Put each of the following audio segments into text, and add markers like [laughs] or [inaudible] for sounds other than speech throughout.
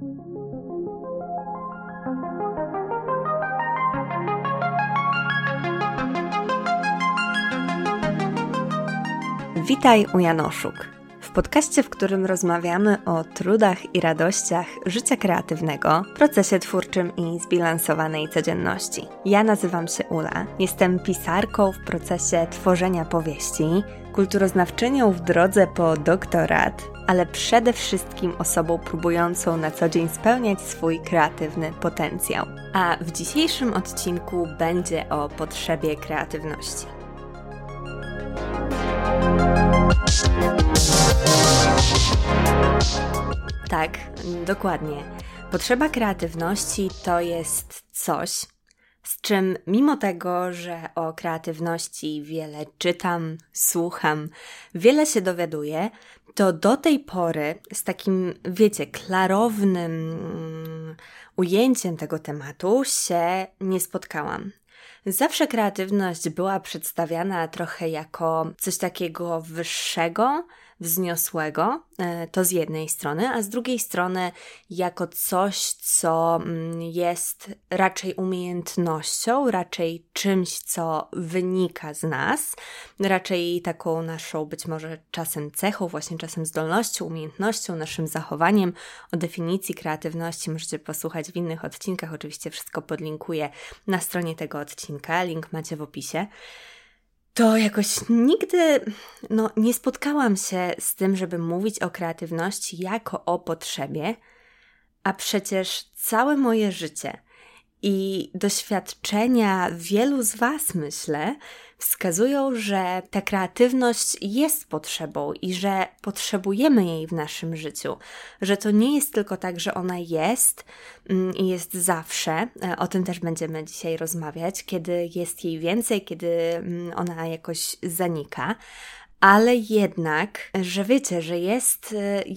Witaj u Janoszuk. W podcaście, w którym rozmawiamy o trudach i radościach życia kreatywnego, procesie twórczym i zbilansowanej codzienności. Ja nazywam się Ula, jestem pisarką w procesie tworzenia powieści, kulturoznawczynią w drodze po doktorat, ale przede wszystkim osobą próbującą na co dzień spełniać swój kreatywny potencjał. A w dzisiejszym odcinku będzie o potrzebie kreatywności. Tak, dokładnie. Potrzeba kreatywności to jest coś, z czym mimo tego, że o kreatywności wiele czytam, słucham, wiele się dowiaduję, to do tej pory z takim, wiecie, klarownym ujęciem tego tematu się nie spotkałam. Zawsze kreatywność była przedstawiana trochę jako coś takiego wyższego, wzniosłego, e, to z jednej strony, a z drugiej strony jako coś, co mm, jest raczej umiejętnością, raczej czymś, co wynika z nas, raczej taką naszą być może czasem cechą, właśnie czasem zdolnością, umiejętnością, naszym zachowaniem. O definicji kreatywności możecie posłuchać w innych odcinkach, oczywiście wszystko podlinkuję na stronie tego odcinka, link macie w opisie to jakoś nigdy no, nie spotkałam się z tym, żeby mówić o kreatywności jako o potrzebie, a przecież całe moje życie i doświadczenia wielu z Was, myślę, wskazują, że ta kreatywność jest potrzebą i że potrzebujemy jej w naszym życiu, że to nie jest tylko tak, że ona jest mm, i jest zawsze. E, o tym też będziemy dzisiaj rozmawiać, kiedy jest jej więcej, kiedy mm, ona jakoś zanika ale jednak, że wiecie, że jest,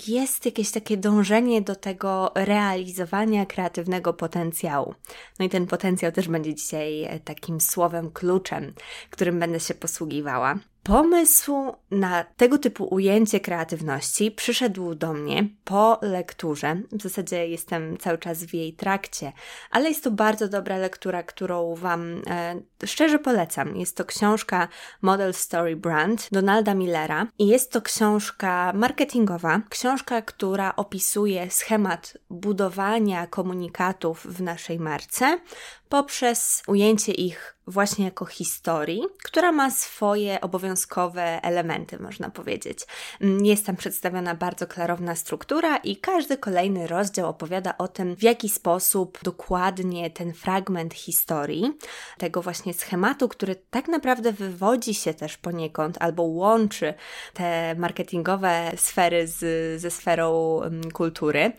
jest jakieś takie dążenie do tego realizowania kreatywnego potencjału. No i ten potencjał też będzie dzisiaj takim słowem kluczem, którym będę się posługiwała. Pomysł na tego typu ujęcie kreatywności przyszedł do mnie po lekturze. W zasadzie jestem cały czas w jej trakcie, ale jest to bardzo dobra lektura, którą Wam e, szczerze polecam. Jest to książka Model Story Brand Donalda Millera i jest to książka marketingowa, książka, która opisuje schemat budowania komunikatów w naszej marce poprzez ujęcie ich właśnie jako historii, która ma swoje obowiązkowe elementy, można powiedzieć. Mm, jest tam przedstawiona bardzo klarowna struktura i każdy kolejny rozdział opowiada o tym, w jaki sposób dokładnie ten fragment historii, tego właśnie schematu, który tak naprawdę wywodzi się też poniekąd albo łączy te marketingowe sfery z, ze sferą mm, kultury,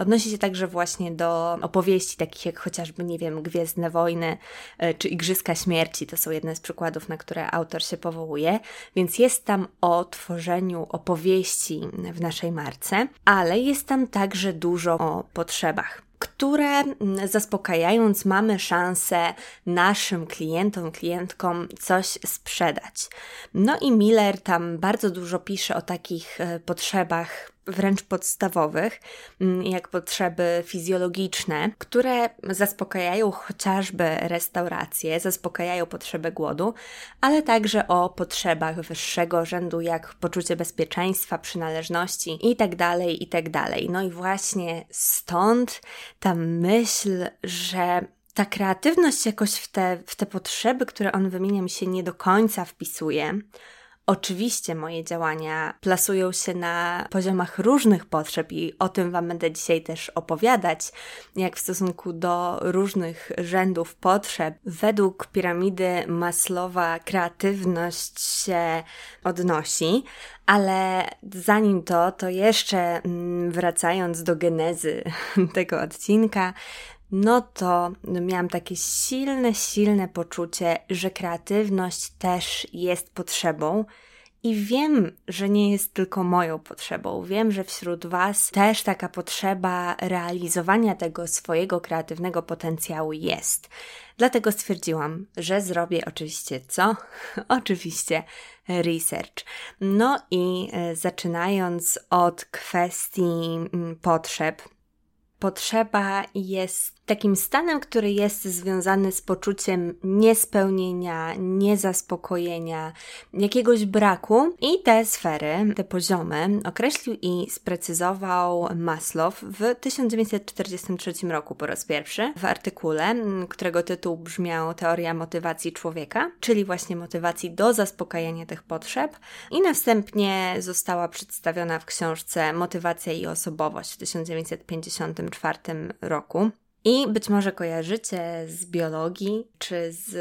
Odnosi się także właśnie do opowieści takich jak chociażby, nie wiem, Gwiezdne Wojny e, czy Igrzyska Śmierci. To są jedne z przykładów, na które autor się powołuje. Więc jest tam o tworzeniu opowieści w naszej marce, ale jest tam także dużo o potrzebach które mm, zaspokajając mamy szansę naszym klientom, klientkom coś sprzedać. No i Miller tam bardzo dużo pisze o takich e, potrzebach wręcz podstawowych, mm, jak potrzeby fizjologiczne, które zaspokajają chociażby restaurację, zaspokajają potrzebę głodu, ale także o potrzebach wyższego rzędu, jak poczucie bezpieczeństwa, przynależności itd., tak itd. Tak no i właśnie stąd ta myśl, że ta kreatywność jakoś w te, w te potrzeby, które on wymienia, mi się nie do końca wpisuje. Oczywiście moje działania plasują się na poziomach różnych potrzeb i o tym Wam będę dzisiaj też opowiadać, jak w stosunku do różnych rzędów potrzeb. Według piramidy Maslowa kreatywność się odnosi, ale zanim to, to jeszcze mm, wracając do genezy [laughs] tego odcinka, no to miałam takie silne, silne poczucie, że kreatywność też jest potrzebą. I wiem, że nie jest tylko moją potrzebą. Wiem, że wśród Was też taka potrzeba realizowania tego swojego kreatywnego potencjału jest. Dlatego stwierdziłam, że zrobię oczywiście co? [laughs] oczywiście research. No i e, zaczynając od kwestii mm, potrzeb, potrzeba jest takim stanem, który jest związany z poczuciem niespełnienia, niezaspokojenia, jakiegoś braku. I te sfery, te poziomy określił i sprecyzował Maslow w 1943 roku po raz pierwszy w artykule, którego tytuł brzmiał Teoria motywacji człowieka, czyli właśnie motywacji do zaspokajania tych potrzeb. I następnie została przedstawiona w książce Motywacja i osobowość w 1954 roku. I być może kojarzycie z biologii, czy z.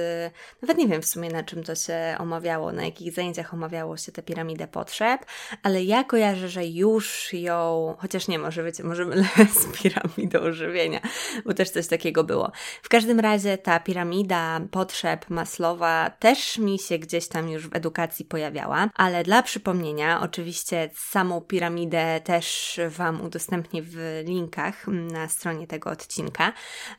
Nawet nie wiem w sumie na czym to się omawiało, na jakich zajęciach omawiało się tę piramidę potrzeb, ale ja kojarzę, że już ją, chociaż nie, może wiecie, może mylę [laughs] z piramidą żywienia, bo też coś takiego było. W każdym razie ta piramida potrzeb Maslowa też mi się gdzieś tam już w edukacji pojawiała, ale dla przypomnienia, oczywiście samą piramidę też Wam udostępnię w linkach na stronie tego odcinka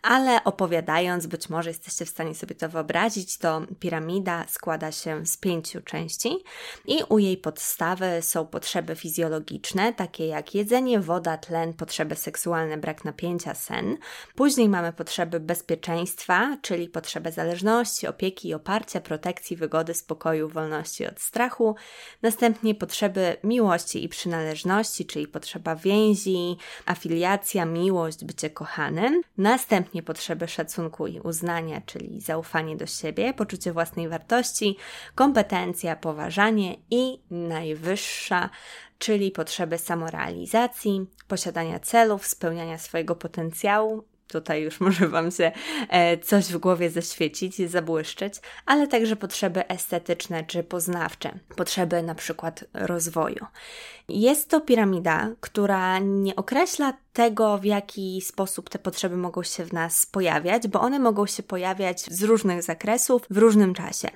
ale opowiadając, być może jesteście w stanie sobie to wyobrazić, to piramida składa się z pięciu części i u jej podstawy są potrzeby fizjologiczne, takie jak jedzenie, woda, tlen, potrzeby seksualne, brak napięcia, sen. Później mamy potrzeby bezpieczeństwa, czyli potrzeby zależności, opieki oparcia, protekcji, wygody, spokoju, wolności od strachu. Następnie potrzeby miłości i przynależności, czyli potrzeba więzi, afiliacja, miłość, bycie kochanym. Następnie potrzeby szacunku i uznania, czyli zaufanie do siebie, poczucie własnej wartości, kompetencja, poważanie i najwyższa, czyli potrzeby samorealizacji, posiadania celów, spełniania swojego potencjału, tutaj już [laughs] może Wam się e, coś w głowie zaświecić, zabłyszczeć, ale także potrzeby estetyczne czy poznawcze, potrzeby na przykład rozwoju. Jest to piramida, która nie określa tego, w jaki sposób te potrzeby mogą się w nas pojawiać, bo one mogą się pojawiać z różnych zakresów w różnym czasie.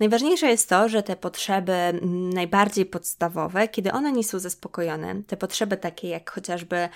Najważniejsze jest to, że te potrzeby najbardziej podstawowe, kiedy one nie są zaspokojone, te potrzeby takie jak chociażby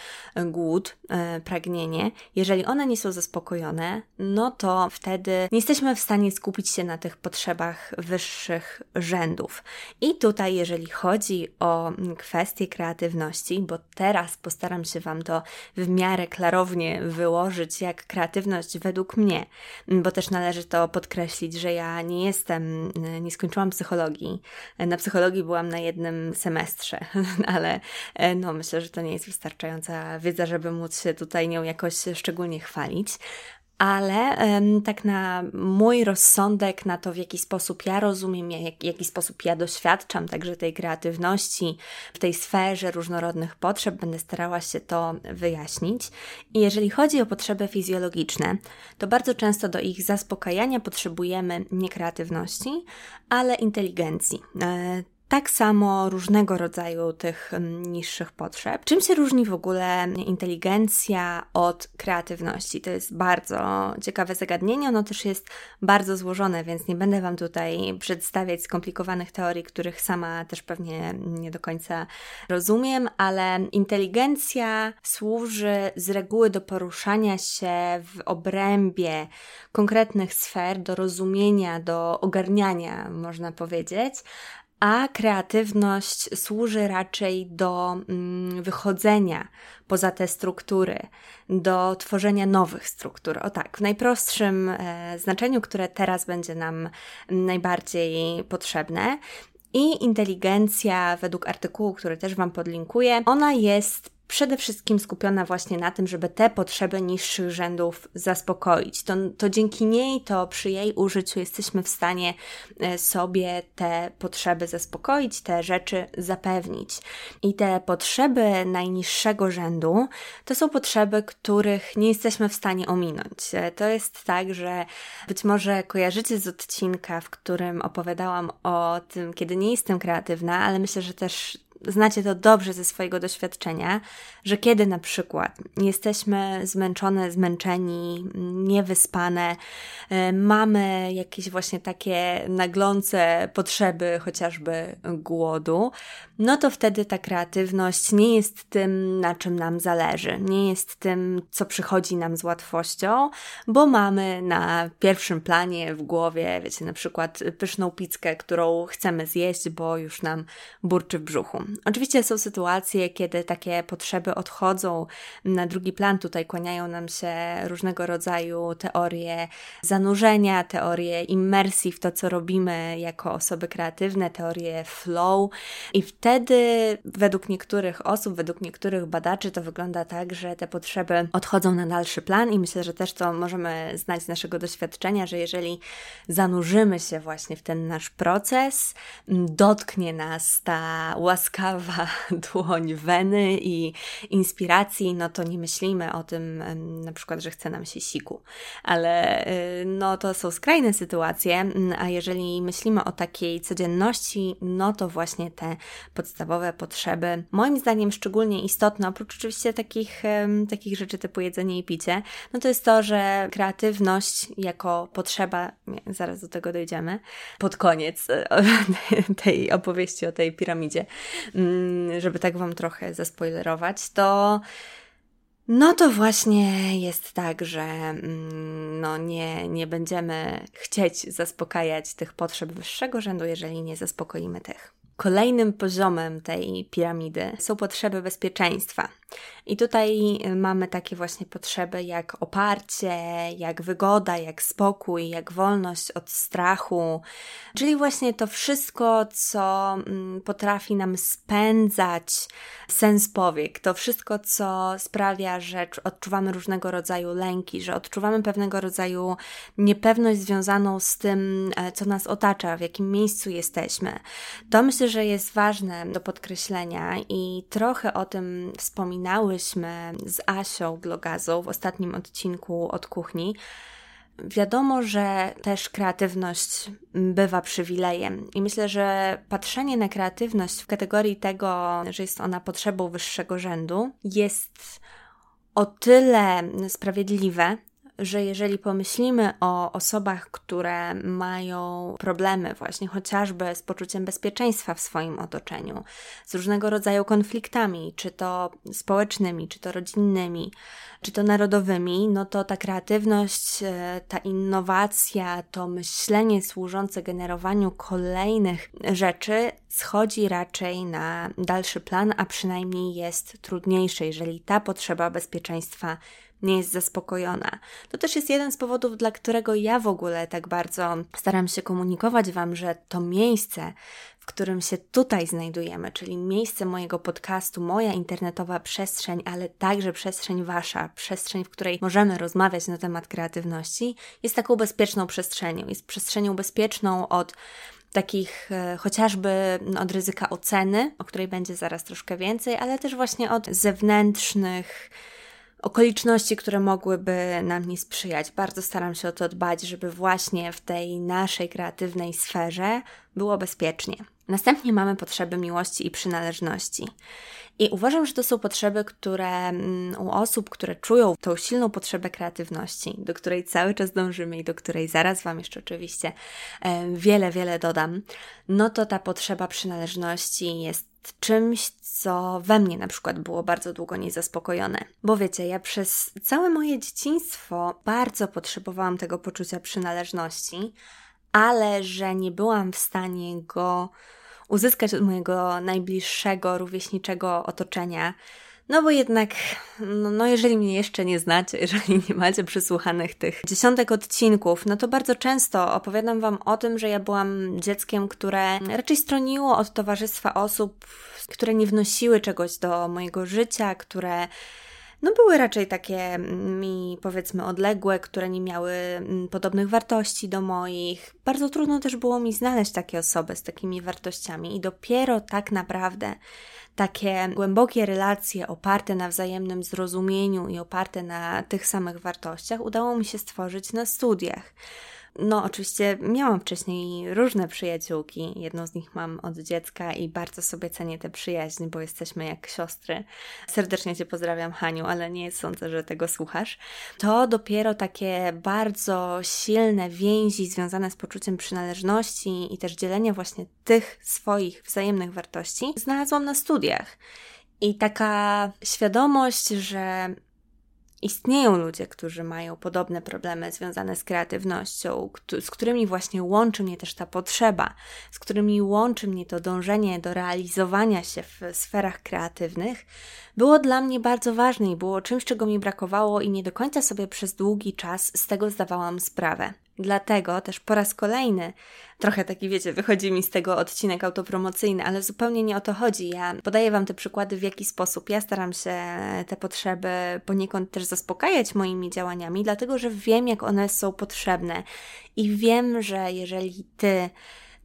głód, e, pragnienie, jeżeli one nie są zaspokojone, no to wtedy nie jesteśmy w stanie skupić się na tych potrzebach wyższych rzędów. I tutaj, jeżeli chodzi o kwestię kreatywności, bo teraz postaram się Wam to w miarę klarownie wyłożyć, jak kreatywność według mnie, bo też należy to podkreślić, że ja nie jestem E, nie skończyłam psychologii. E, na psychologii byłam na jednym semestrze, [laughs] ale e, no, myślę, że to nie jest wystarczająca wiedza, żeby móc się tutaj nią jakoś szczególnie chwalić ale tak na mój rozsądek, na to w jaki sposób ja rozumiem, jak, w jaki sposób ja doświadczam także tej kreatywności w tej sferze różnorodnych potrzeb, będę starała się to wyjaśnić. I jeżeli chodzi o potrzeby fizjologiczne, to bardzo często do ich zaspokajania potrzebujemy nie kreatywności, ale inteligencji. Tak samo różnego rodzaju tych mm, niższych potrzeb. Czym się różni w ogóle inteligencja od kreatywności? To jest bardzo ciekawe zagadnienie, ono też jest bardzo złożone, więc nie będę Wam tutaj przedstawiać skomplikowanych teorii, których sama też pewnie nie do końca rozumiem, ale inteligencja służy z reguły do poruszania się w obrębie konkretnych sfer, do rozumienia, do ogarniania, można powiedzieć, a kreatywność służy raczej do mm, wychodzenia poza te struktury, do tworzenia nowych struktur. O tak, w najprostszym e, znaczeniu, które teraz będzie nam najbardziej potrzebne. I inteligencja, według artykułu, który też Wam podlinkuję, ona jest przede wszystkim skupiona właśnie na tym, żeby te potrzeby niższych rzędów zaspokoić. To, to dzięki niej, to przy jej użyciu jesteśmy w stanie e, sobie te potrzeby zaspokoić, te rzeczy zapewnić. I te potrzeby najniższego rzędu to są potrzeby, których nie jesteśmy w stanie ominąć. E, to jest tak, że być może kojarzycie z odcinka, w którym opowiadałam o tym, kiedy nie jestem kreatywna, ale myślę, że też znacie to dobrze ze swojego doświadczenia, że kiedy na przykład jesteśmy zmęczone, zmęczeni, niewyspane, e, mamy jakieś właśnie takie naglące potrzeby, chociażby głodu, no to wtedy ta kreatywność nie jest tym, na czym nam zależy, nie jest tym, co przychodzi nam z łatwością, bo mamy na pierwszym planie w głowie, wiecie, na przykład pyszną pizzkę, którą chcemy zjeść, bo już nam burczy w brzuchu. Oczywiście są sytuacje, kiedy takie potrzeby odchodzą na drugi plan. Tutaj kłaniają nam się różnego rodzaju teorie zanurzenia, teorie immersji w to, co robimy jako osoby kreatywne, teorie flow. I wtedy, według niektórych osób, według niektórych badaczy, to wygląda tak, że te potrzeby odchodzą na dalszy plan, i myślę, że też to możemy znać z naszego doświadczenia, że jeżeli zanurzymy się właśnie w ten nasz proces, dotknie nas ta łaskawa [laughs] dłoń weny i inspiracji, no to nie myślimy o tym na przykład, że chce nam się siku. Ale y, no to są skrajne sytuacje, a jeżeli myślimy o takiej codzienności, no to właśnie te podstawowe potrzeby, moim zdaniem szczególnie istotne, oprócz oczywiście takich, takich rzeczy typu jedzenie i picie, no to jest to, że kreatywność jako potrzeba, nie, zaraz do tego dojdziemy, pod koniec e, [laughs] tej opowieści o tej piramidzie, mm, żeby tak Wam trochę zaspoilerować, to no to właśnie jest tak, że mm, no nie, nie będziemy chcieć zaspokajać tych potrzeb wyższego rzędu, jeżeli nie zaspokoimy tych. Kolejnym poziomem tej piramidy są potrzeby bezpieczeństwa. I tutaj mamy takie właśnie potrzeby jak oparcie, jak wygoda, jak spokój, jak wolność od strachu, czyli właśnie to wszystko, co mm, potrafi nam spędzać sens powiek, to wszystko, co sprawia, że odczuwamy różnego rodzaju lęki, że odczuwamy pewnego rodzaju niepewność związaną z tym, e, co nas otacza, w jakim miejscu jesteśmy. To myślę, że jest ważne do podkreślenia i trochę o tym wspominałyśmy z Asią Glogazą w ostatnim odcinku od kuchni. Wiadomo, że też kreatywność bywa przywilejem, i myślę, że patrzenie na kreatywność w kategorii tego, że jest ona potrzebą wyższego rzędu, jest o tyle sprawiedliwe, że jeżeli pomyślimy o osobach, które mają problemy właśnie chociażby z poczuciem bezpieczeństwa w swoim otoczeniu, z różnego rodzaju konfliktami, czy to społecznymi, czy to rodzinnymi, czy to narodowymi, no to ta kreatywność, e, ta innowacja, to myślenie służące generowaniu kolejnych rzeczy schodzi raczej na dalszy plan, a przynajmniej jest trudniejsze, jeżeli ta potrzeba bezpieczeństwa nie jest zaspokojona. To też jest jeden z powodów, dla którego ja w ogóle tak bardzo staram się komunikować Wam, że to miejsce, w którym się tutaj znajdujemy, czyli miejsce mojego podcastu, moja internetowa przestrzeń, ale także przestrzeń Wasza, przestrzeń, w której możemy rozmawiać na temat kreatywności, jest taką bezpieczną przestrzenią. Jest przestrzenią bezpieczną od takich e, chociażby od ryzyka oceny, o której będzie zaraz troszkę więcej, ale też właśnie od zewnętrznych okoliczności, które mogłyby nam nie sprzyjać. Bardzo staram się o to dbać, żeby właśnie w tej naszej kreatywnej sferze było bezpiecznie. Następnie mamy potrzeby miłości i przynależności. I uważam, że to są potrzeby, które mm, u osób, które czują tą silną potrzebę kreatywności, do której cały czas dążymy i do której zaraz Wam jeszcze oczywiście wiele, wiele dodam, no to ta potrzeba przynależności jest czymś, co we mnie na przykład było bardzo długo niezaspokojone. Bo wiecie, ja przez całe moje dzieciństwo bardzo potrzebowałam tego poczucia przynależności, ale że nie byłam w stanie go uzyskać od mojego najbliższego, rówieśniczego otoczenia. No bo jednak, no, no, jeżeli mnie jeszcze nie znacie, [laughs] jeżeli nie macie przysłuchanych tych dziesiątek odcinków, no to bardzo często opowiadam Wam o tym, że ja byłam dzieckiem, które raczej stroniło od towarzystwa osób, które nie wnosiły czegoś do mojego życia, które no były raczej takie mi powiedzmy odległe, które nie miały mm, podobnych wartości do moich. Bardzo trudno też było mi znaleźć takie osoby z takimi wartościami i dopiero tak naprawdę takie głębokie relacje oparte na wzajemnym zrozumieniu i oparte na tych samych wartościach udało mi się stworzyć na studiach. No, oczywiście miałam wcześniej różne przyjaciółki. Jedną z nich mam od dziecka i bardzo sobie cenię tę przyjaźń, bo jesteśmy jak siostry. Serdecznie Cię pozdrawiam, Haniu, ale nie sądzę, że tego słuchasz. To dopiero takie bardzo silne więzi związane z poczuciem przynależności i też dzielenia właśnie tych swoich wzajemnych wartości znalazłam na studiach. I taka świadomość, że istnieją ludzie, którzy mają podobne problemy związane z kreatywnością, z którymi właśnie łączy mnie też ta potrzeba, z którymi łączy mnie to dążenie do realizowania się w sferach kreatywnych, było dla mnie bardzo ważne i było czymś, czego mi brakowało i nie do końca sobie przez długi czas z tego zdawałam sprawę. Dlatego też po raz kolejny, trochę taki wiecie, wychodzi mi z tego odcinek autopromocyjny, ale zupełnie nie o to chodzi. Ja podaję Wam te przykłady, w jaki sposób ja staram się te potrzeby poniekąd też zaspokajać moimi działaniami, dlatego że wiem, jak one są potrzebne i wiem, że jeżeli Ty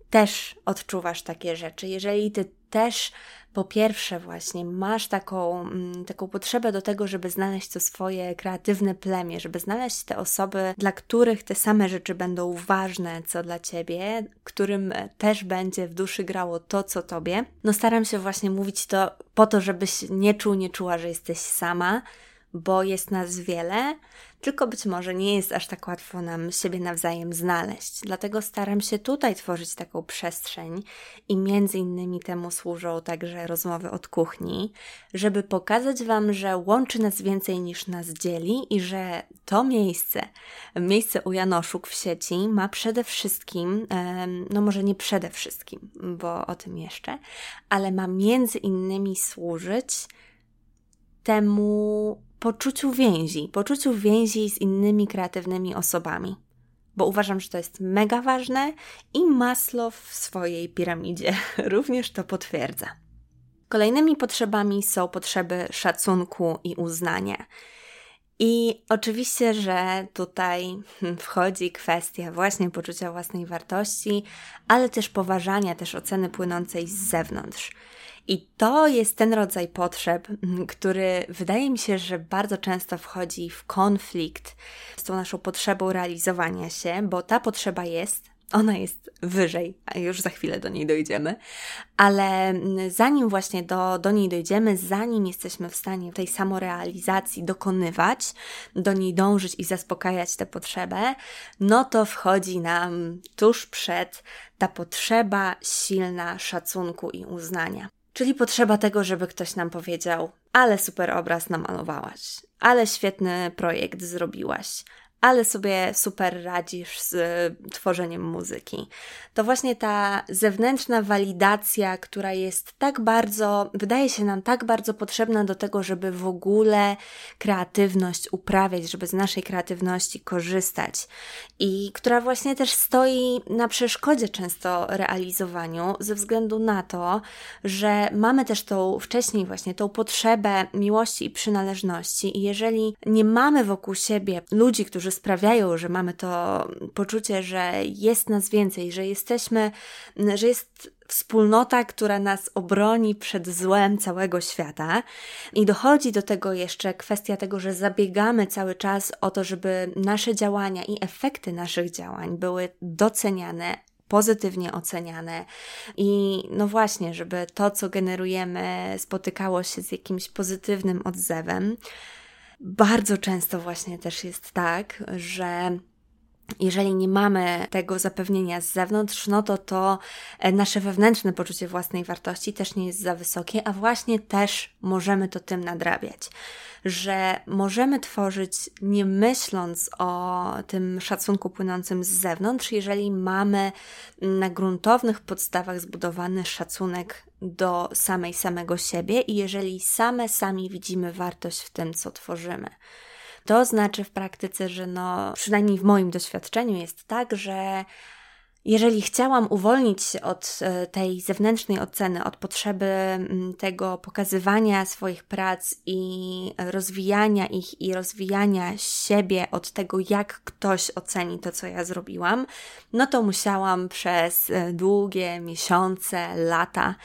też odczuwasz takie rzeczy, jeżeli Ty też po pierwsze właśnie masz taką, mm, taką potrzebę do tego, żeby znaleźć to swoje kreatywne plemię, żeby znaleźć te osoby, dla których te same rzeczy będą ważne, co dla ciebie, którym też będzie w duszy grało to, co tobie. No staram się właśnie mówić to po to, żebyś nie czuł, nie czuła, że jesteś sama, bo jest nas wiele, tylko być może nie jest aż tak łatwo nam siebie nawzajem znaleźć. Dlatego staram się tutaj tworzyć taką przestrzeń i między innymi temu służą także rozmowy od kuchni, żeby pokazać Wam, że łączy nas więcej niż nas dzieli i że to miejsce, miejsce u Janoszuk w sieci ma przede wszystkim, no może nie przede wszystkim, bo o tym jeszcze, ale ma między innymi służyć temu poczuciu więzi, poczuciu więzi z innymi kreatywnymi osobami. Bo uważam, że to jest mega ważne i Maslow w swojej piramidzie [laughs] również to potwierdza. Kolejnymi potrzebami są potrzeby szacunku i uznania. I oczywiście, że tutaj [laughs] wchodzi kwestia właśnie poczucia własnej wartości, ale też poważania, też oceny płynącej z zewnątrz. I to jest ten rodzaj potrzeb, który wydaje mi się, że bardzo często wchodzi w konflikt z tą naszą potrzebą realizowania się, bo ta potrzeba jest, ona jest wyżej, a już za chwilę do niej dojdziemy, ale zanim właśnie do, do niej dojdziemy, zanim jesteśmy w stanie tej samorealizacji dokonywać, do niej dążyć i zaspokajać tę potrzebę, no to wchodzi nam tuż przed ta potrzeba silna szacunku i uznania. Czyli potrzeba tego, żeby ktoś nam powiedział: Ale super obraz namalowałaś, ale świetny projekt zrobiłaś, ale sobie super radzisz z y, tworzeniem muzyki. To właśnie ta zewnętrzna walidacja, która jest tak bardzo, wydaje się nam tak bardzo potrzebna do tego, żeby w ogóle kreatywność uprawiać, żeby z naszej kreatywności korzystać i która właśnie też stoi na przeszkodzie często realizowaniu ze względu na to, że mamy też tą wcześniej właśnie tą potrzebę miłości i przynależności i jeżeli nie mamy wokół siebie ludzi, którzy którzy sprawiają, że mamy to poczucie, że jest nas więcej, że jesteśmy, że jest wspólnota, która nas obroni przed złem całego świata. I dochodzi do tego jeszcze kwestia tego, że zabiegamy cały czas o to, żeby nasze działania i efekty naszych działań były doceniane, pozytywnie oceniane i no właśnie, żeby to, co generujemy, spotykało się z jakimś pozytywnym odzewem. Bardzo często właśnie też jest tak, że jeżeli nie mamy tego zapewnienia z zewnątrz, no to to e, nasze wewnętrzne poczucie własnej wartości też nie jest za wysokie, a właśnie też możemy to tym nadrabiać że możemy tworzyć nie myśląc o tym szacunku płynącym z zewnątrz, jeżeli mamy na gruntownych podstawach zbudowany szacunek do samej samego siebie i jeżeli same sami widzimy wartość w tym, co tworzymy. To znaczy w praktyce, że no, przynajmniej w moim doświadczeniu jest tak, że jeżeli chciałam uwolnić się od e, tej zewnętrznej oceny, od potrzeby tego pokazywania swoich prac i rozwijania ich i rozwijania siebie od tego, jak ktoś oceni to, co ja zrobiłam, no to musiałam przez e, długie miesiące, lata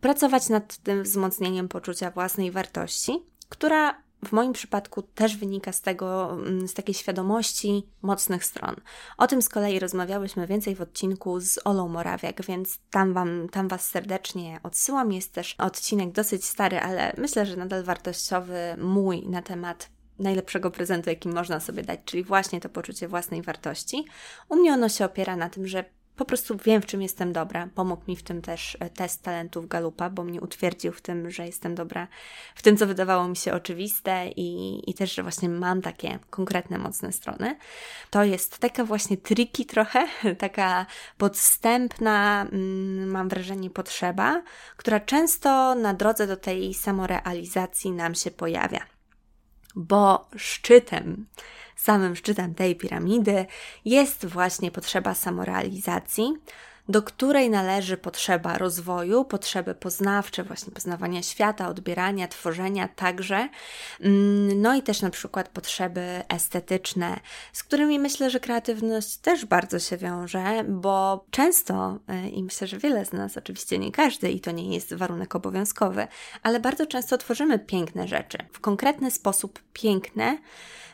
pracować nad tym wzmocnieniem poczucia własnej wartości, która w moim przypadku też wynika z tego, mm, z takiej świadomości mocnych stron. O tym z kolei rozmawiałyśmy więcej w odcinku z Olą Morawiak, więc tam, wam, tam Was serdecznie odsyłam. Jest też odcinek dosyć stary, ale myślę, że nadal wartościowy mój na temat najlepszego prezentu, jaki można sobie dać, czyli właśnie to poczucie własnej wartości. U mnie ono się opiera na tym, że po prostu wiem, w czym jestem dobra. Pomógł mi w tym też e, test talentów Galupa, bo mnie utwierdził w tym, że jestem dobra w tym, co wydawało mi się oczywiste i, i też, że właśnie mam takie konkretne, mocne strony. To jest taka właśnie triki trochę, [laughs] taka podstępna, mm, mam wrażenie, potrzeba, która często na drodze do tej samorealizacji nam się pojawia. Bo szczytem samym szczytem tej piramidy jest właśnie potrzeba samorealizacji, do której należy potrzeba rozwoju, potrzeby poznawcze, właśnie poznawania świata, odbierania, tworzenia także, mm, no i też na przykład potrzeby estetyczne, z którymi myślę, że kreatywność też bardzo się wiąże, bo często, y, i myślę, że wiele z nas, oczywiście nie każdy, i to nie jest warunek obowiązkowy, ale bardzo często tworzymy piękne rzeczy, w konkretny sposób piękne,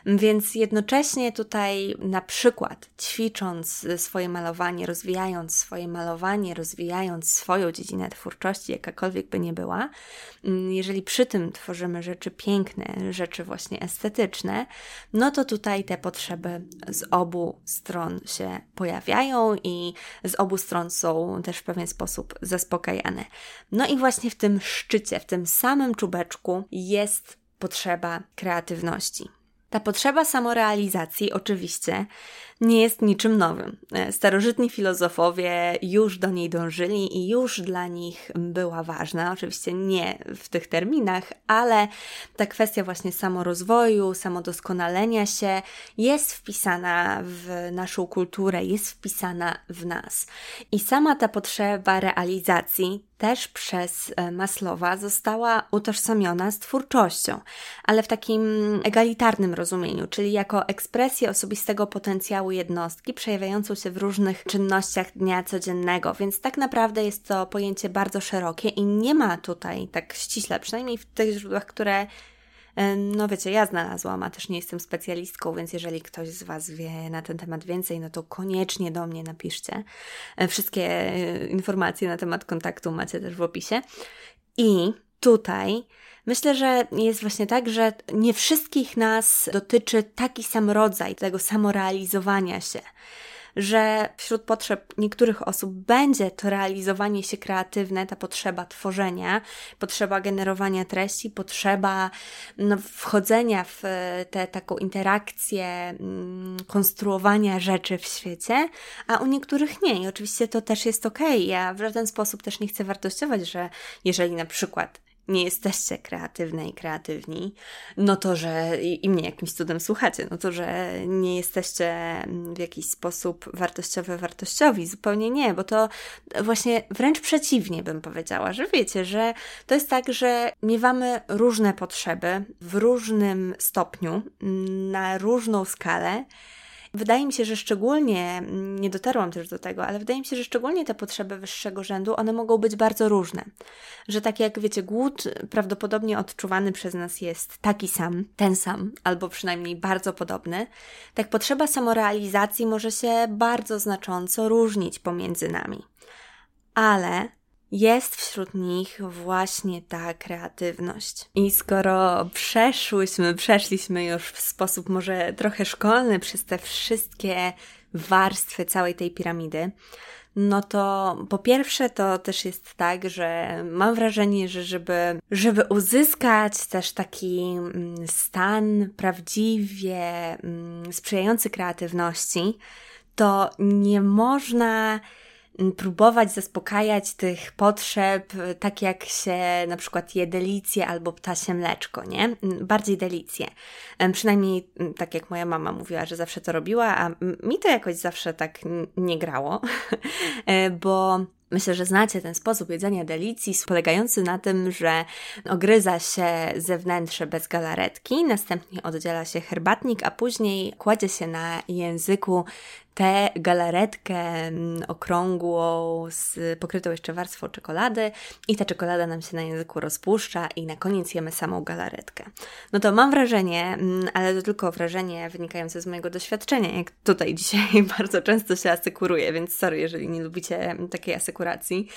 więc jednocześnie tutaj na przykład ćwicząc swoje malowanie, rozwijając swoje malowanie, rozwijając swoją dziedzinę twórczości, jakakolwiek by nie była, mm, jeżeli przy tym tworzymy rzeczy piękne, rzeczy właśnie estetyczne, no to tutaj te potrzeby z obu stron się pojawiają i z obu stron są też w pewien sposób zaspokajane. No i właśnie w tym szczycie, w tym samym czubeczku jest potrzeba kreatywności. Ta potrzeba samorealizacji oczywiście nie jest niczym nowym. E, starożytni filozofowie już do niej dążyli i już dla nich była ważna. Oczywiście nie w tych terminach, ale ta kwestia właśnie samorozwoju, samodoskonalenia się jest wpisana w naszą kulturę, jest wpisana w nas. I sama ta potrzeba realizacji też przez e, Maslowa została utożsamiona z twórczością, ale w takim egalitarnym rozumieniu, czyli jako ekspresję osobistego potencjału jednostki, przejawiającą się w różnych czynnościach dnia codziennego, więc tak naprawdę jest to pojęcie bardzo szerokie i nie ma tutaj tak ściśle, przynajmniej w tych źródłach, które no wiecie, ja znalazłam, a też nie jestem specjalistką, więc jeżeli ktoś z Was wie na ten temat więcej, no to koniecznie do mnie napiszcie. E, wszystkie e, informacje na temat kontaktu macie też w opisie. I tutaj myślę, że jest właśnie tak, że nie wszystkich nas dotyczy taki sam rodzaj tego samorealizowania się że wśród potrzeb niektórych osób będzie to realizowanie się kreatywne, ta potrzeba tworzenia, potrzeba generowania treści, potrzeba no, wchodzenia w tę taką interakcję, mm, konstruowania rzeczy w świecie, a u niektórych nie. I oczywiście to też jest. Okay. Ja w żaden sposób też nie chcę wartościować, że jeżeli na przykład nie jesteście kreatywne i kreatywni, no to, że i, mnie jakimś cudem słuchacie, no to, że nie jesteście w jakiś sposób wartościowe, wartościowi. Zupełnie nie, bo to właśnie wręcz przeciwnie bym powiedziała, że wiecie, że to jest tak, że miewamy różne potrzeby w różnym stopniu, na różną skalę Wydaje mi się, że szczególnie, mm, nie dotarłam też do tego, ale wydaje mi się, że szczególnie te potrzeby wyższego rzędu, one mogą być bardzo różne. Że tak jak wiecie, głód prawdopodobnie odczuwany przez nas jest taki sam, ten sam, albo przynajmniej bardzo podobny, tak potrzeba samorealizacji może się bardzo znacząco różnić pomiędzy nami. Ale jest wśród nich właśnie ta kreatywność. I skoro przeszłyśmy, przeszliśmy już w sposób może trochę szkolny przez te wszystkie warstwy całej tej piramidy, no to po pierwsze to też jest tak, że mam wrażenie, że żeby, żeby uzyskać też taki mm, stan prawdziwie mm, sprzyjający kreatywności, to nie można próbować zaspokajać tych potrzeb, tak jak się na przykład je delicje albo ptasie mleczko, nie? Bardziej delicje. Przynajmniej tak jak moja mama mówiła, że zawsze to robiła, a mi to jakoś zawsze tak nie grało, [laughs] e, bo Myślę, że znacie ten sposób jedzenia delicji, polegający na tym, że ogryza się zewnętrzne bez galaretki, następnie oddziela się herbatnik, a później kładzie się na języku tę galaretkę mm, okrągłą, z, pokrytą jeszcze warstwą czekolady i ta czekolada nam się na języku rozpuszcza i na koniec jemy samą galaretkę. No to mam wrażenie, mm, ale to tylko wrażenie wynikające z mojego doświadczenia, jak tutaj [laughs] dzisiaj bardzo często się asekuruję, więc sorry, jeżeli nie lubicie takiej asekuracji,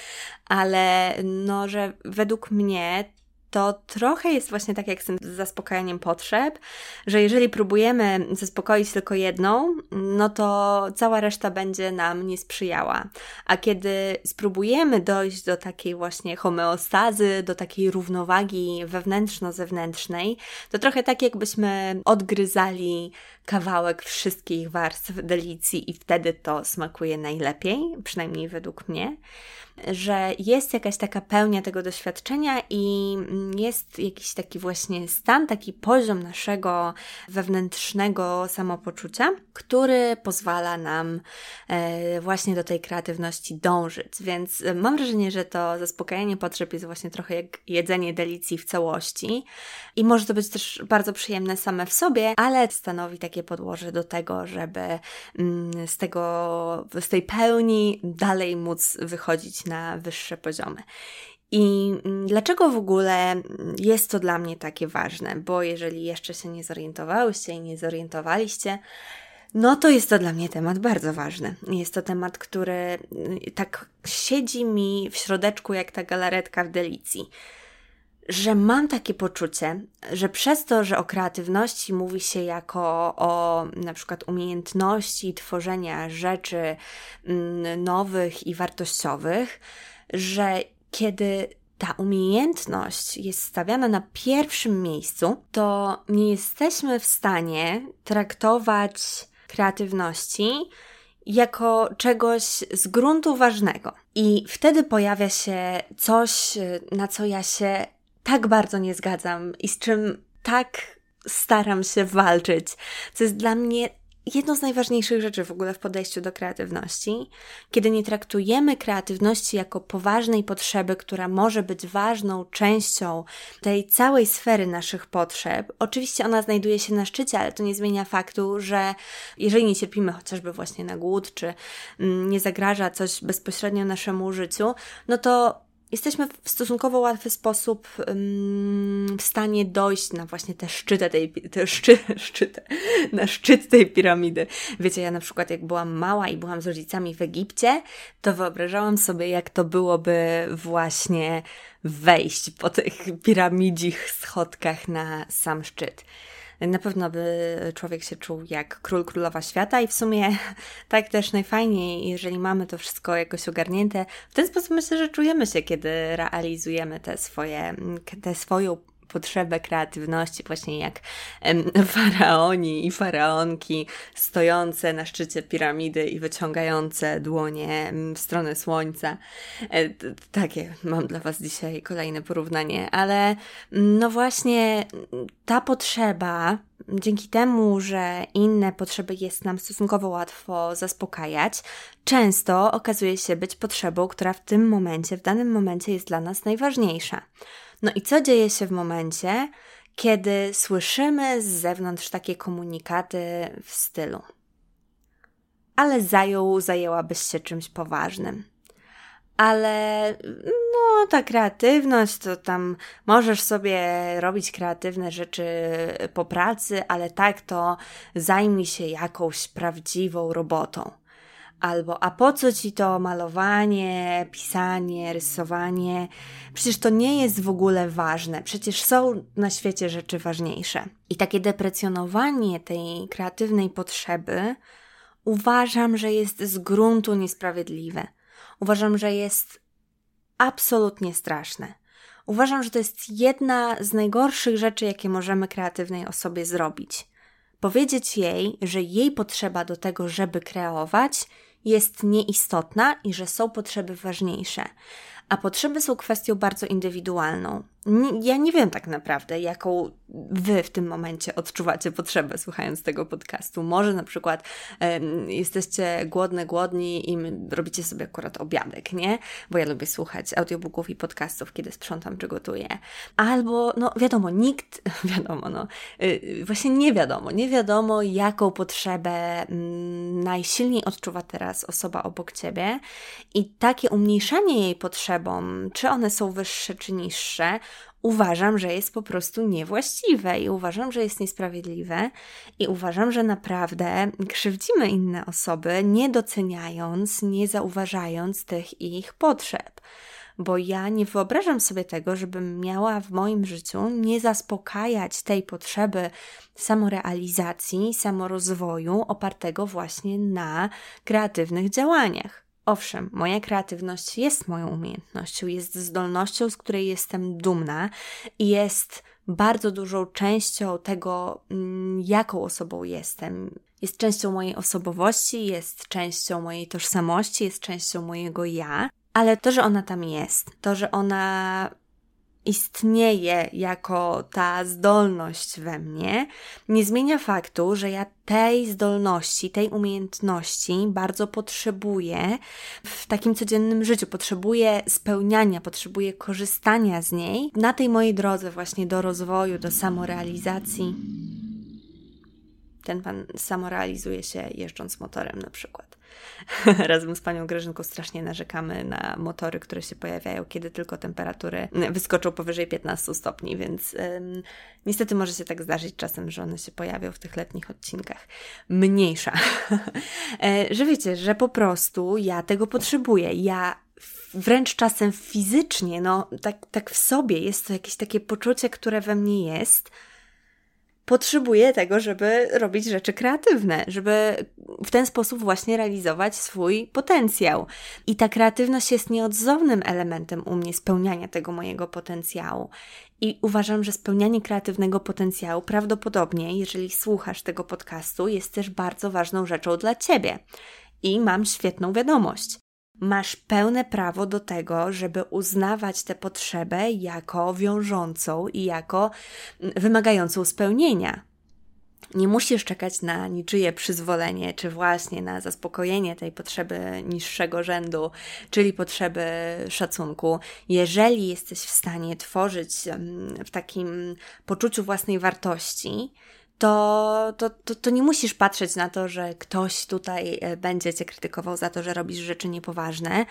ale no, że według mnie to trochę jest właśnie tak jak z tym zaspokajaniem potrzeb, że jeżeli próbujemy zaspokoić tylko jedną, no to cała reszta będzie nam nie sprzyjała. A kiedy spróbujemy dojść do takiej właśnie homeostazy, do takiej równowagi wewnętrzno-zewnętrznej, to trochę tak jakbyśmy odgryzali kawałek wszystkich warstw delicji i wtedy to smakuje najlepiej, przynajmniej według mnie że jest jakaś taka pełnia tego doświadczenia i jest jakiś taki właśnie stan, taki poziom naszego wewnętrznego samopoczucia, który pozwala nam e, właśnie do tej kreatywności dążyć. Więc mam wrażenie, że to zaspokajanie potrzeb jest właśnie trochę jak jedzenie delicji w całości i może to być też bardzo przyjemne same w sobie, ale stanowi takie podłoże do tego, żeby mm, z tego, z tej pełni dalej móc wychodzić na wyższe poziomy. I mm, dlaczego w ogóle jest to dla mnie takie ważne? Bo jeżeli jeszcze się nie zorientowałyście i nie zorientowaliście, no to jest to dla mnie temat bardzo ważny. Jest to temat, który mm, tak siedzi mi w środeczku jak ta galaretka w delicji że mam takie poczucie, że przez to, że o kreatywności mówi się jako o na przykład umiejętności tworzenia rzeczy mm, nowych i wartościowych, że kiedy ta umiejętność jest stawiana na pierwszym miejscu, to nie jesteśmy w stanie traktować kreatywności jako czegoś z gruntu ważnego. I wtedy pojawia się coś, na co ja się tak bardzo nie zgadzam i z czym tak staram się walczyć, co jest dla mnie jedną z najważniejszych rzeczy w ogóle w podejściu do kreatywności, kiedy nie traktujemy kreatywności jako poważnej potrzeby, która może być ważną częścią tej całej sfery naszych potrzeb. Oczywiście ona znajduje się na szczycie, ale to nie zmienia faktu, że jeżeli nie cierpimy chociażby właśnie na głód, czy mm, nie zagraża coś bezpośrednio naszemu życiu, no to jesteśmy w stosunkowo łatwy sposób w stanie dojść na właśnie te szczyty tej, te szczy, [laughs] szczyty, na szczyt tej piramidy. Wiecie, ja na przykład jak byłam mała i byłam z rodzicami w Egipcie, to wyobrażałam sobie, jak to byłoby właśnie wejść po tych piramidzich schodkach na sam szczyt na pewno by człowiek się czuł jak król, królowa świata i w sumie [laughs] tak też najfajniej, jeżeli mamy to wszystko jakoś ogarnięte. W ten sposób myślę, że czujemy się, kiedy realizujemy te swoje, te swoją potrzebę kreatywności, właśnie jak [laughs] faraoni i faraonki stojące na szczycie piramidy i wyciągające dłonie w stronę słońca. E, takie mam dla Was dzisiaj kolejne porównanie, ale no właśnie ta potrzeba dzięki temu, że inne potrzeby jest nam stosunkowo łatwo zaspokajać, często okazuje się być potrzebą, która w tym momencie, w danym momencie jest dla nas najważniejsza. No i co dzieje się w momencie, kiedy słyszymy z zewnątrz takie komunikaty w stylu? Ale zajął, zajęłabyś się czymś poważnym. Ale no, ta kreatywność to tam możesz sobie robić kreatywne rzeczy po pracy, ale tak to zajmij się jakąś prawdziwą robotą. Albo, a po co ci to malowanie, pisanie, rysowanie? Przecież to nie jest w ogóle ważne. Przecież są na świecie rzeczy ważniejsze. I takie deprecjonowanie tej kreatywnej potrzeby uważam, że jest z gruntu niesprawiedliwe. Uważam, że jest absolutnie straszne. Uważam, że to jest jedna z najgorszych rzeczy, jakie możemy kreatywnej osobie zrobić. Powiedzieć jej, że jej potrzeba do tego, żeby kreować, jest nieistotna i że są potrzeby ważniejsze. A potrzeby są kwestią bardzo indywidualną ja nie wiem tak naprawdę, jaką wy w tym momencie odczuwacie potrzebę słuchając tego podcastu. Może na przykład jesteście głodne, głodni i robicie sobie akurat obiadek, nie? Bo ja lubię słuchać audiobooków i podcastów, kiedy sprzątam czy gotuję. Albo, no wiadomo, nikt, [laughs] wiadomo, no, yy, właśnie nie wiadomo, nie wiadomo, jaką potrzebę mm, najsilniej odczuwa teraz osoba obok ciebie i takie umniejszanie jej potrzebom, czy one są wyższe, czy niższe, uważam, że jest po prostu niewłaściwe i uważam, że jest niesprawiedliwe i uważam, że naprawdę krzywdzimy inne osoby, nie doceniając, nie zauważając tych ich potrzeb. bo ja nie wyobrażam sobie tego, żebym miała w moim życiu nie zaspokajać tej potrzeby samorealizacji, samorozwoju opartego właśnie na kreatywnych działaniach. Owszem, moja kreatywność jest moją umiejętnością, jest zdolnością, z której jestem dumna i jest bardzo dużą częścią tego, mm, jaką osobą jestem. Jest częścią mojej osobowości, jest częścią mojej tożsamości, jest częścią mojego ja, ale to, że ona tam jest, to, że ona istnieje jako ta zdolność we mnie, nie zmienia faktu, że ja tej zdolności, tej umiejętności bardzo potrzebuję w takim codziennym życiu. Potrzebuję spełniania, potrzebuję korzystania z niej na tej mojej drodze właśnie do rozwoju, do samorealizacji. Ten pan samorealizuje się jeżdżąc motorem na przykład. [laughs] Razem z panią Grażynką strasznie narzekamy na motory, które się pojawiają, kiedy tylko temperatury wyskoczą powyżej 15 stopni, więc ym, niestety może się tak zdarzyć czasem, że one się pojawią w tych letnich odcinkach. Mniejsza. [laughs] e, że wiecie, że po prostu ja tego potrzebuję. Ja wręcz czasem fizycznie, no tak, tak w sobie jest to jakieś takie poczucie, które we mnie jest, potrzebuje tego, żeby robić rzeczy kreatywne, żeby w ten sposób właśnie realizować swój potencjał. I ta kreatywność jest nieodzownym elementem u mnie spełniania tego mojego potencjału. I uważam, że spełnianie kreatywnego potencjału prawdopodobnie, jeżeli słuchasz tego podcastu, jest też bardzo ważną rzeczą dla ciebie. I mam świetną wiadomość masz pełne prawo do tego, żeby uznawać tę potrzebę jako wiążącą i jako mm, wymagającą spełnienia. Nie musisz czekać na niczyje przyzwolenie, czy właśnie na zaspokojenie tej potrzeby niższego rzędu, czyli potrzeby szacunku. Jeżeli jesteś w stanie tworzyć mm, w takim poczuciu własnej wartości, to, to, to, to, nie musisz patrzeć na to, że ktoś tutaj e, będzie cię krytykował za to, że robisz rzeczy niepoważne,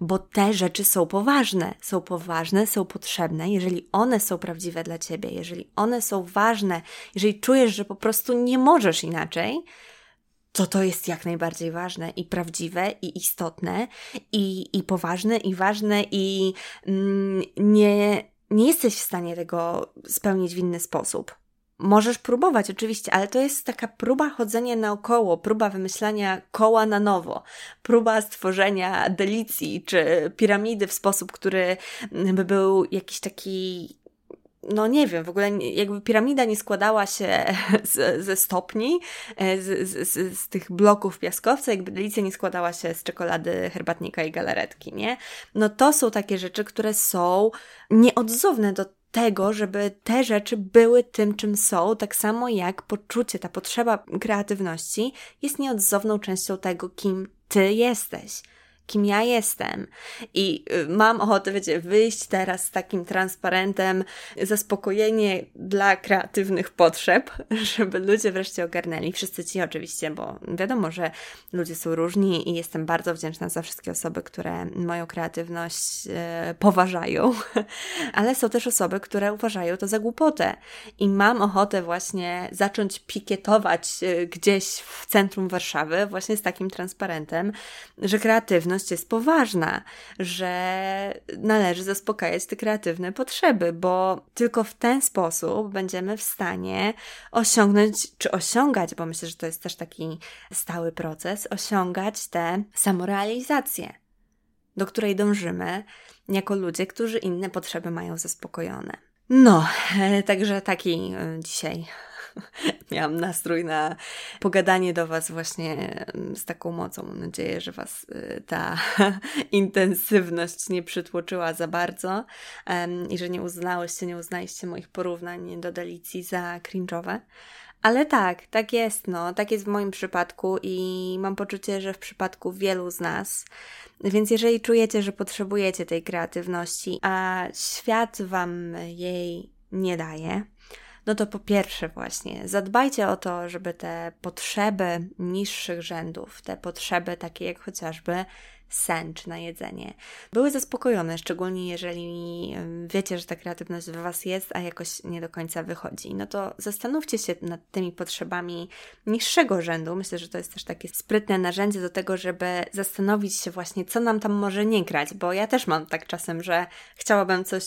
bo te rzeczy są poważne. Są poważne, są potrzebne, jeżeli one są prawdziwe dla ciebie, jeżeli one są ważne, jeżeli czujesz, że po prostu nie możesz inaczej, to to jest jak najbardziej ważne i prawdziwe, i istotne, i, i poważne, i ważne, i mm, nie, nie jesteś w stanie tego spełnić w inny sposób Możesz próbować, oczywiście, ale to jest taka próba chodzenia naokoło, próba wymyślania koła na nowo, próba stworzenia delicji czy piramidy w sposób, który by był jakiś taki no nie wiem, w ogóle jakby piramida nie składała się [laughs] z, ze stopni, e, z, z, z, tych bloków piaskowca, jakby delicja nie składała się z czekolady, herbatnika i galaretki, nie? No to są takie rzeczy, które są nieodzowne do tego, żeby te rzeczy były tym, czym są, tak samo jak poczucie, ta potrzeba kreatywności jest nieodzowną częścią tego, kim ty jesteś kim ja jestem. I y, mam ochotę, wiecie, wyjść teraz z takim transparentem, zaspokojenie dla kreatywnych potrzeb, [laughs] żeby ludzie wreszcie ogarnęli. Wszyscy ci oczywiście, bo wiadomo, że ludzie są różni i jestem bardzo wdzięczna za wszystkie osoby, które moją kreatywność e, poważają, [laughs] ale są też osoby, które uważają to za głupotę. I mam ochotę właśnie zacząć pikietować e, gdzieś w centrum Warszawy, właśnie z takim transparentem, że kreatywność jest poważna, że należy zaspokajać te kreatywne potrzeby, bo tylko w ten sposób będziemy w stanie osiągnąć, czy osiągać, bo myślę, że to jest też taki stały proces, osiągać tę samorealizację, do której dążymy jako ludzie, którzy inne potrzeby mają zaspokojone. No, [laughs] także taki e, dzisiaj [laughs] miałam nastrój na pogadanie do Was właśnie mm, z taką mocą. Mam nadzieję, że Was y, ta [laughs] intensywność nie przytłoczyła za bardzo i że nie uznałyście, nie uznaliście moich porównań do delicji za cringe'owe. Ale tak, tak jest, no, tak jest w moim przypadku i mam poczucie, że w przypadku wielu z nas. Więc jeżeli czujecie, że potrzebujecie tej kreatywności, a świat wam jej nie daje, no to po pierwsze właśnie zadbajcie o to, żeby te potrzeby niższych rzędów, te potrzeby takie jak chociażby sen czy na jedzenie, były zaspokojone, szczególnie jeżeli wiecie, że ta kreatywność w Was jest, a jakoś nie do końca wychodzi. No to zastanówcie się nad tymi potrzebami niższego rzędu. Myślę, że to jest też takie sprytne narzędzie do tego, żeby zastanowić się właśnie, co nam tam może nie grać, bo ja też mam tak czasem, że chciałabym coś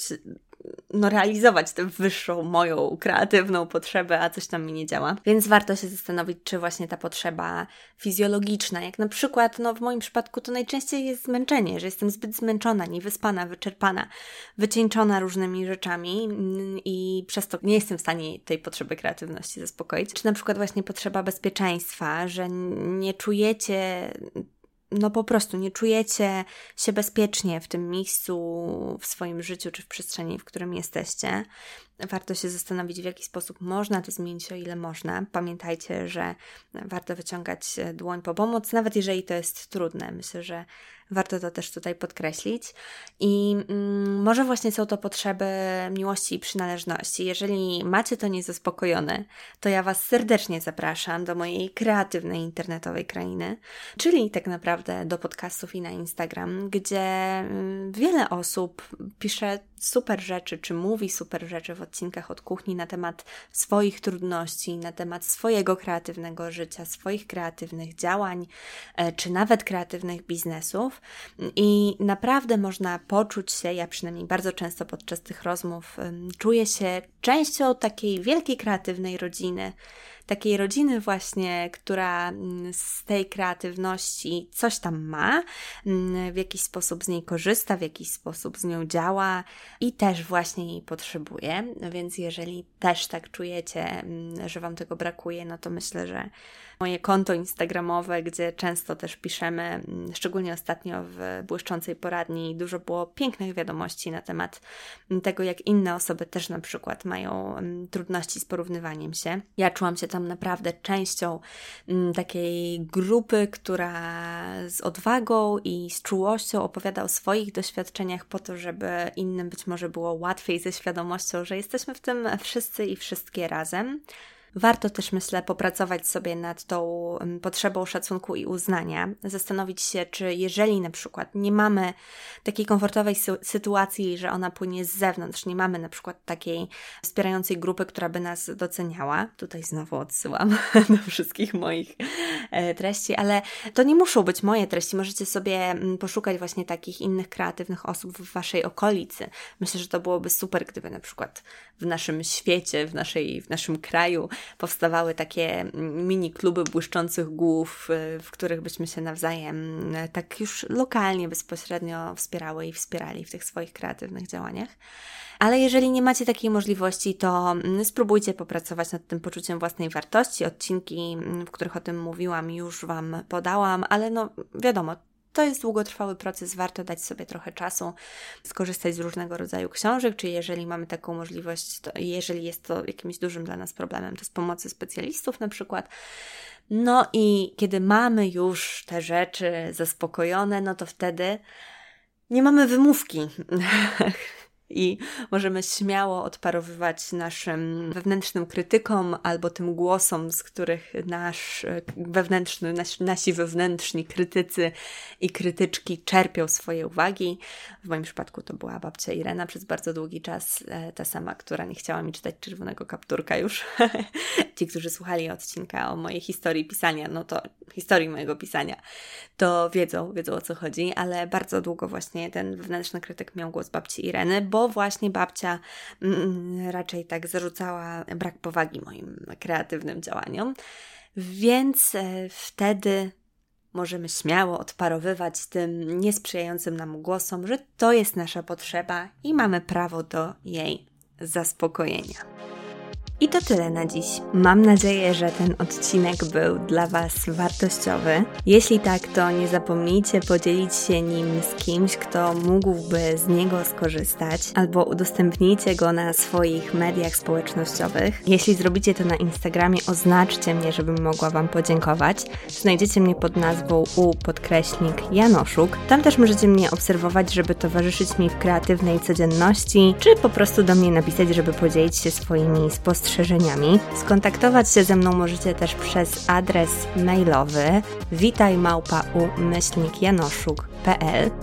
no, realizować tę wyższą moją kreatywną potrzebę, a coś tam mi nie działa. Więc warto się zastanowić, czy właśnie ta potrzeba fizjologiczna, jak na przykład, no w moim przypadku to najczęściej jest zmęczenie, że jestem zbyt zmęczona, niewyspana, wyczerpana, wycieńczona różnymi rzeczami mm, i przez to nie jestem w stanie tej potrzeby kreatywności zaspokoić. Czy na przykład właśnie potrzeba bezpieczeństwa, że nie czujecie no po prostu nie czujecie się bezpiecznie w tym miejscu, w swoim życiu czy w przestrzeni, w którym jesteście. Warto się zastanowić, w jaki sposób można to zmienić, o ile można. Pamiętajcie, że warto wyciągać dłoń po pomoc, nawet jeżeli to jest trudne. Myślę, że Warto to też tutaj podkreślić. I mm, może właśnie są to potrzeby miłości i przynależności. Jeżeli macie to niezaspokojone, to ja Was serdecznie zapraszam do mojej kreatywnej internetowej krainy, czyli tak naprawdę do podcastów i na Instagram, gdzie mm, wiele osób pisze super rzeczy, czy mówi super rzeczy w odcinkach od kuchni na temat swoich trudności, na temat swojego kreatywnego życia, swoich kreatywnych działań, e, czy nawet kreatywnych biznesów. I naprawdę można poczuć się, ja przynajmniej bardzo często podczas tych rozmów czuję się częścią takiej wielkiej kreatywnej rodziny takiej rodziny właśnie, która mm, z tej kreatywności coś tam ma, mm, w jakiś sposób z niej korzysta, w jakiś sposób z nią działa i też właśnie jej potrzebuje. Więc jeżeli też tak czujecie, mm, że Wam tego brakuje, no to myślę, że moje konto instagramowe, gdzie często też piszemy, szczególnie ostatnio w błyszczącej poradni, dużo było pięknych wiadomości na temat tego, jak inne osoby też na przykład mają trudności z porównywaniem się. Ja czułam się tam naprawdę częścią mm, takiej grupy, która z odwagą i z czułością opowiada o swoich doświadczeniach po to, żeby innym być może było łatwiej ze świadomością, że jesteśmy w tym wszyscy i wszystkie razem. Warto też, myślę, popracować sobie nad tą potrzebą szacunku i uznania, zastanowić się, czy jeżeli na przykład nie mamy takiej komfortowej sytuacji, że ona płynie z zewnątrz, nie mamy na przykład takiej wspierającej grupy, która by nas doceniała, tutaj znowu odsyłam [laughs] do wszystkich moich e, treści, ale to nie muszą być moje treści, możecie sobie mm, poszukać właśnie takich innych kreatywnych osób w Waszej okolicy. Myślę, że to byłoby super, gdyby na przykład w naszym świecie, w, naszej, w naszym kraju powstawały takie mini kluby błyszczących głów, y, w których byśmy się nawzajem y, tak już lokalnie, bezpośrednio wspierały i wspierali w tych swoich kreatywnych działaniach. Ale jeżeli nie macie takiej możliwości, to mm, spróbujcie popracować nad tym poczuciem własnej wartości. Odcinki, mm, w których o tym mówiłam, już Wam podałam, ale no wiadomo, to jest długotrwały proces, warto dać sobie trochę czasu, skorzystać z różnego rodzaju książek, czy jeżeli mamy taką możliwość, jeżeli jest to jakimś dużym dla nas problemem, to z pomocy specjalistów na przykład. No i kiedy mamy już te rzeczy zaspokojone, no to wtedy nie mamy wymówki. [laughs] i możemy śmiało odparowywać naszym wewnętrznym krytykom albo tym głosom, z których nasz wewnętrzny, nasi, nasi wewnętrzni krytycy i krytyczki czerpią swoje uwagi. W moim przypadku to była babcia Irena przez bardzo długi czas, e, ta sama, która nie chciała mi czytać czerwonego kapturka już. [laughs] Ci, którzy słuchali odcinka o mojej historii pisania, no to historii mojego pisania, to wiedzą, wiedzą o co chodzi, ale bardzo długo właśnie ten wewnętrzny krytyk miał głos babci Ireny, bo właśnie babcia mm, raczej tak zarzucała brak powagi moim kreatywnym działaniom. Więc e, wtedy możemy śmiało odparowywać tym niesprzyjającym nam głosom, że to jest nasza potrzeba i mamy prawo do jej zaspokojenia. I to tyle na dziś. Mam nadzieję, że ten odcinek był dla Was wartościowy. Jeśli tak, to nie zapomnijcie podzielić się nim z kimś, kto mógłby z niego skorzystać, albo udostępnijcie go na swoich mediach społecznościowych. Jeśli zrobicie to na Instagramie, oznaczcie mnie, żebym mogła Wam podziękować. Znajdziecie mnie pod nazwą u podkreśnik Janoszuk. Tam też możecie mnie obserwować, żeby towarzyszyć mi w kreatywnej codzienności, czy po prostu do mnie napisać, żeby podzielić się swoimi spostrzeżeniami spostrzeżeniami. Skontaktować się ze mną możecie też przez adres mailowy witaj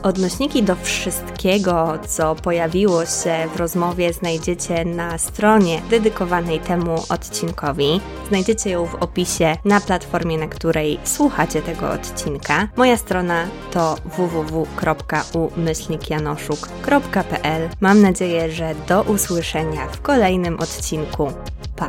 Odnośniki do wszystkiego, co pojawiło się w rozmowie, znajdziecie na stronie dedykowanej temu odcinkowi. Znajdziecie ją w opisie na platformie, na której słuchacie tego odcinka. Moja strona to www.umyślnikjanoszyk.pl. Mam nadzieję, że do usłyszenia w kolejnym odcinku. Pa!